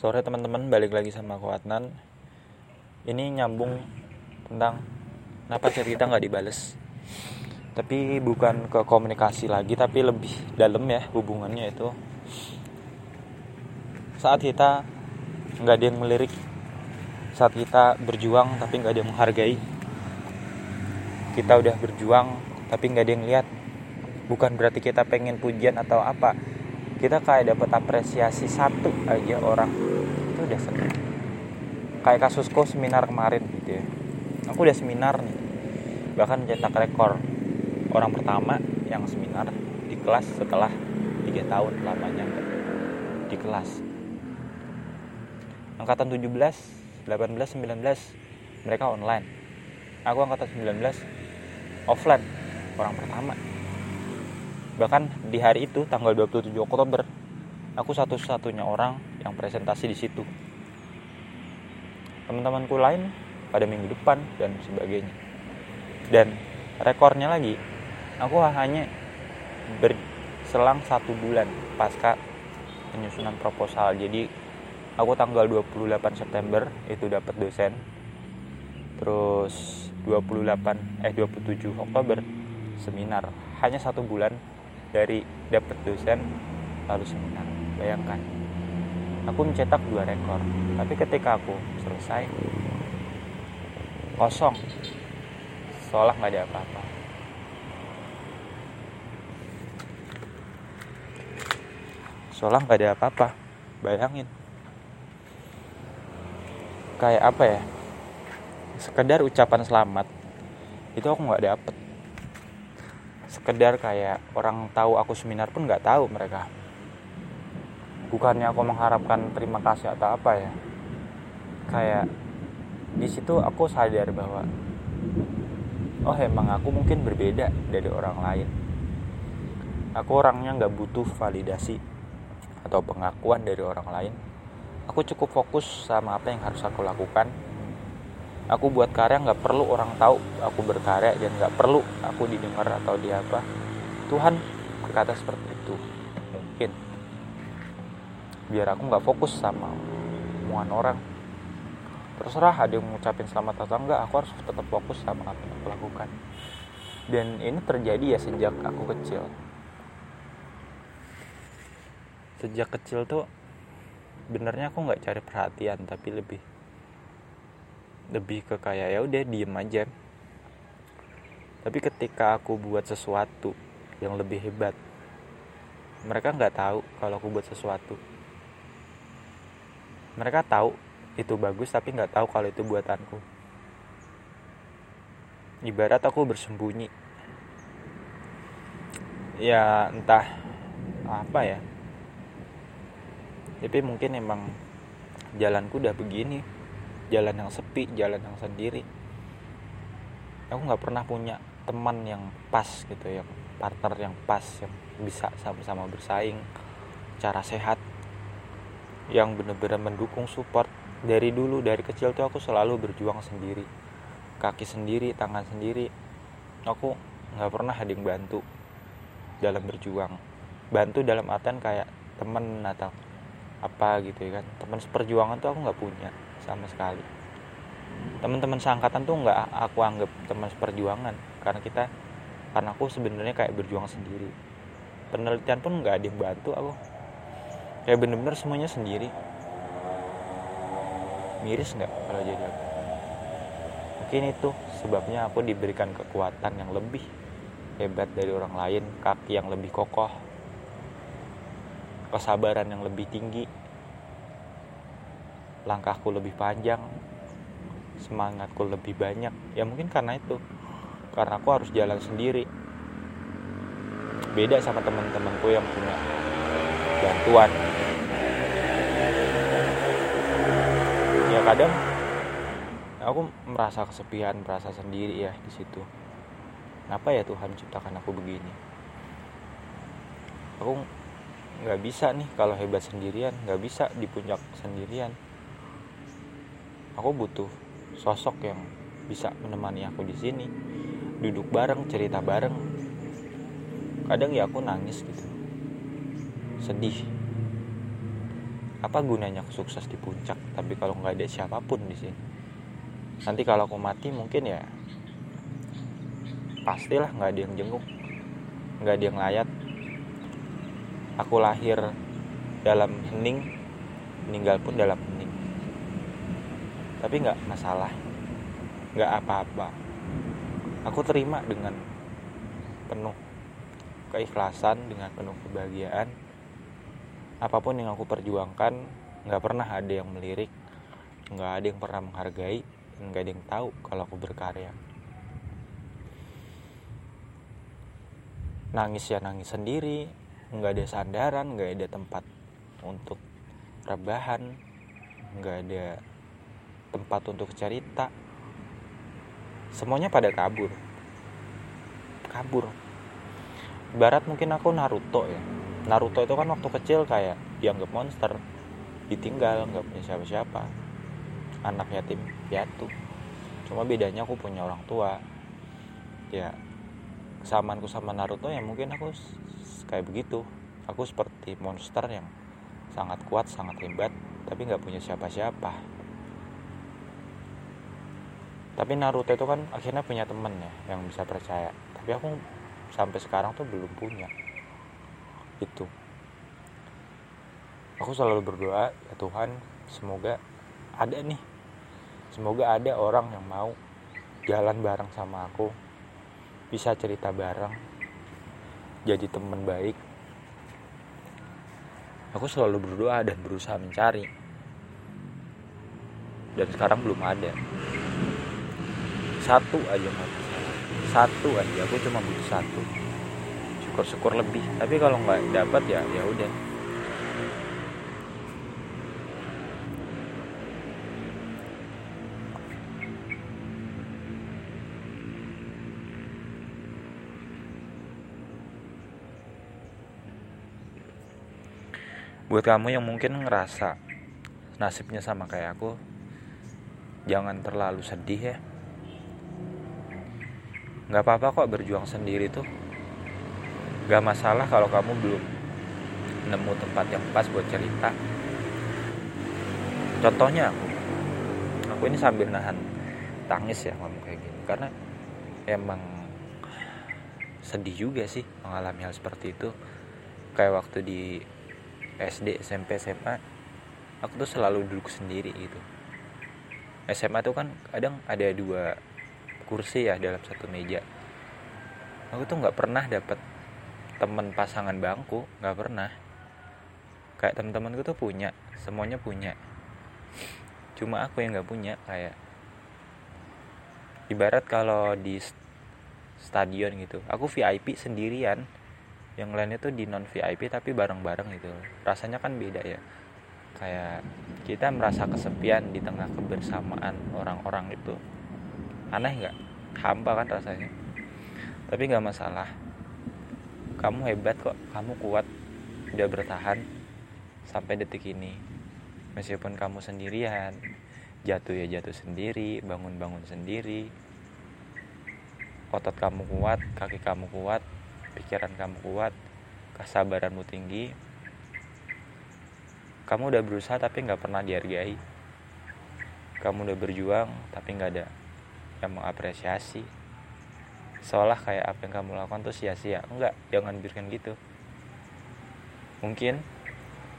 Sore teman-teman, balik lagi sama aku Adnan. Ini nyambung tentang kenapa chat kita nggak dibales. Tapi bukan ke komunikasi lagi, tapi lebih dalam ya hubungannya itu. Saat kita nggak ada yang melirik, saat kita berjuang tapi nggak ada yang menghargai. Kita udah berjuang tapi nggak ada yang lihat. Bukan berarti kita pengen pujian atau apa, kita kayak dapat apresiasi satu aja orang. Itu udah seneng. Kayak kasusku seminar kemarin gitu ya. Aku udah seminar nih. Bahkan cetak rekor. Orang pertama yang seminar di kelas setelah tiga tahun lamanya. Di kelas. Angkatan 17 18 19 mereka online. Aku angkatan 19 offline. Orang pertama bahkan di hari itu tanggal 27 Oktober aku satu-satunya orang yang presentasi di situ. Teman-temanku lain pada minggu depan dan sebagainya. Dan rekornya lagi aku hanya berselang satu bulan pasca penyusunan proposal. Jadi aku tanggal 28 September itu dapat dosen. Terus 28 eh 27 Oktober seminar. Hanya satu bulan dari dapat dosen lalu seminar. Bayangkan aku mencetak dua rekor tapi ketika aku selesai kosong. Seolah nggak ada apa-apa. Seolah nggak ada apa-apa. Bayangin. Kayak apa ya? Sekedar ucapan selamat itu aku nggak dapet sekedar kayak orang tahu aku seminar pun nggak tahu mereka. Bukannya aku mengharapkan terima kasih atau apa ya. Kayak di situ aku sadar bahwa oh emang aku mungkin berbeda dari orang lain. Aku orangnya nggak butuh validasi atau pengakuan dari orang lain. Aku cukup fokus sama apa yang harus aku lakukan aku buat karya nggak perlu orang tahu aku berkarya dan nggak perlu aku didengar atau di apa. Tuhan berkata seperti itu. Mungkin. Biar aku nggak fokus sama omongan orang. Terserah ada yang ngucapin selamat atau enggak aku harus tetap fokus sama apa yang aku lakukan. Dan ini terjadi ya sejak aku kecil. Sejak kecil tuh benernya aku nggak cari perhatian tapi lebih lebih ke kayak ya udah diem aja. Tapi ketika aku buat sesuatu yang lebih hebat mereka nggak tahu kalau aku buat sesuatu. Mereka tahu itu bagus tapi nggak tahu kalau itu buatanku. Ibarat aku bersembunyi. Ya entah apa ya. Tapi mungkin emang jalanku udah begini jalan yang sepi jalan yang sendiri. Aku nggak pernah punya teman yang pas gitu yang partner yang pas yang bisa sama-sama bersaing cara sehat yang bener-bener mendukung support. Dari dulu dari kecil tuh aku selalu berjuang sendiri. Kaki sendiri tangan sendiri. Aku nggak pernah ada yang bantu dalam berjuang. Bantu dalam artian kayak temen atau apa gitu ya kan. Teman seperjuangan tuh aku nggak punya sama sekali. Teman-teman seangkatan tuh nggak aku anggap teman seperjuangan karena kita karena aku sebenarnya kayak berjuang sendiri. Penelitian pun nggak ada yang bantu aku. Kayak bener-bener semuanya sendiri. Miris nggak kalau jadi aku? Mungkin itu sebabnya aku diberikan kekuatan yang lebih hebat dari orang lain kaki yang lebih kokoh kesabaran yang lebih tinggi langkahku lebih panjang semangatku lebih banyak. Ya mungkin karena itu karena aku harus jalan sendiri. Beda sama teman-temanku yang punya bantuan. Ya kadang aku merasa kesepian merasa sendiri ya di situ. Kenapa ya Tuhan ciptakan aku begini? Aku nggak bisa nih kalau hebat sendirian nggak bisa di puncak sendirian aku butuh sosok yang bisa menemani aku di sini. Duduk bareng cerita bareng. Kadang ya aku nangis gitu. Sedih. Apa gunanya aku sukses di puncak tapi kalau nggak ada siapa pun di sini? Nanti kalau aku mati mungkin ya pastilah nggak ada yang jenguk nggak ada yang layat. Aku lahir dalam hening meninggal pun dalam hening tapi nggak masalah. Nggak apa-apa. Aku terima dengan penuh keikhlasan dengan penuh kebahagiaan. Apa pun yang aku perjuangkan nggak pernah ada yang melirik nggak ada yang pernah menghargai nggak ada yang tahu kalau aku berkarya. Nangis ya nangis sendiri nggak ada sandaran nggak ada tempat untuk rebahan nggak ada tempat untuk cerita. Semuanya pada kabur. Kabur. Barat mungkin aku Naruto ya. Naruto itu kan waktu kecil kayak dianggap monster. Ditinggal nggak punya siapa-siapa. Anak yatim piatu. Cuma bedanya aku punya orang tua. Ya kesamaanku sama Naruto ya mungkin aku kayak begitu. Aku seperti monster yang sangat kuat sangat hebat tapi nggak punya siapa-siapa tapi Naruto itu kan akhirnya punya temen ya yang bisa percaya. Tapi aku sampai sekarang tuh belum punya. Itu. Aku selalu berdoa ya Tuhan semoga ada nih. Semoga ada orang yang mau jalan bareng sama aku. Bisa cerita bareng. Jadi teman baik. Aku selalu berdoa dan berusaha mencari. Dan sekarang belum ada satu aja mau satu aja aku cuma butuh satu. Syukur-syukur lebih tapi kalau nggak dapat ya ya udah. Buat kamu yang mungkin ngerasa nasibnya sama kayak aku jangan terlalu sedih ya nggak apa-apa kok berjuang sendiri tuh. Nggak masalah kalau kamu belum nemu tempat yang pas buat cerita. Contohnya aku. Aku ini sambil nahan tangis ya ngomong kayak gini. Karena emang sedih juga sih mengalami hal seperti itu. Kayak waktu di SD SMP SMA aku tuh selalu duduk sendiri gitu. SMA tuh kan kadang ada dua kursi ya dalam satu meja. Aku tuh nggak pernah dapet temen pasangan bangku nggak pernah. Kayak teman-temanku tuh punya semuanya punya. Cuma aku yang nggak punya kayak ibarat kalau di stadion gitu aku VIP sendirian. Yang lainnya tuh di non VIP tapi bareng-bareng gitu. Rasanya kan beda ya. Kayak kita merasa kesepian di tengah kebersamaan orang-orang itu aneh nggak? Hampa kan rasanya. Tapi nggak masalah. Kamu hebat kok. Kamu kuat. Udah bertahan sampai detik ini. Meskipun kamu sendirian jatuh ya jatuh sendiri bangun-bangun sendiri. Otot kamu kuat kaki kamu kuat pikiran kamu kuat kesabaranmu tinggi. Kamu udah berusaha tapi nggak pernah dihargai. Kamu udah berjuang tapi nggak ada yang mengapresiasi. Seolah kayak apa yang kamu lakukan tuh sia-sia. Enggak jangan biarkan gitu. Mungkin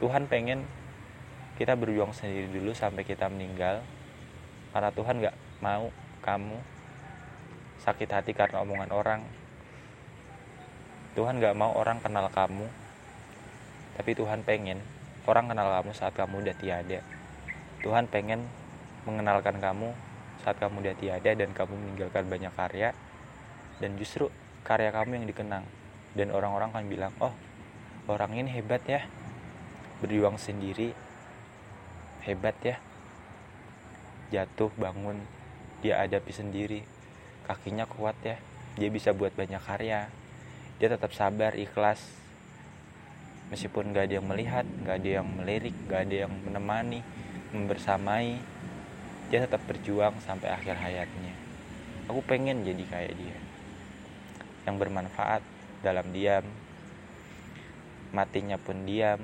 Tuhan pengen kita berjuang sendiri dulu sampai kita meninggal. Karena Tuhan nggak mau kamu sakit hati karena omongan orang. Tuhan gak mau orang kenal kamu. Tapi Tuhan pengen orang kenal kamu saat kamu udah tiada. Tuhan pengen mengenalkan kamu saat kamu udah tiada dan kamu meninggalkan banyak karya dan justru karya kamu yang dikenang. Dan orang-orang kan bilang oh orang ini hebat ya. Berjuang sendiri. Hebat ya. Jatuh bangun. Dia hadapi sendiri. Kakinya kuat ya. Dia bisa buat banyak karya. Dia tetap sabar ikhlas. Meskipun gak ada yang melihat gak ada yang melirik gak ada yang menemani membersamai dia tetap berjuang sampai akhir hayatnya. Aku pengen jadi kayak dia. Yang bermanfaat dalam diam. Matinya pun diam.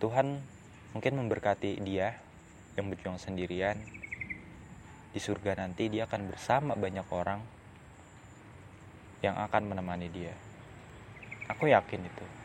Tuhan mungkin memberkati dia yang berjuang sendirian. Di surga nanti dia akan bersama banyak orang yang akan menemani dia. Aku yakin itu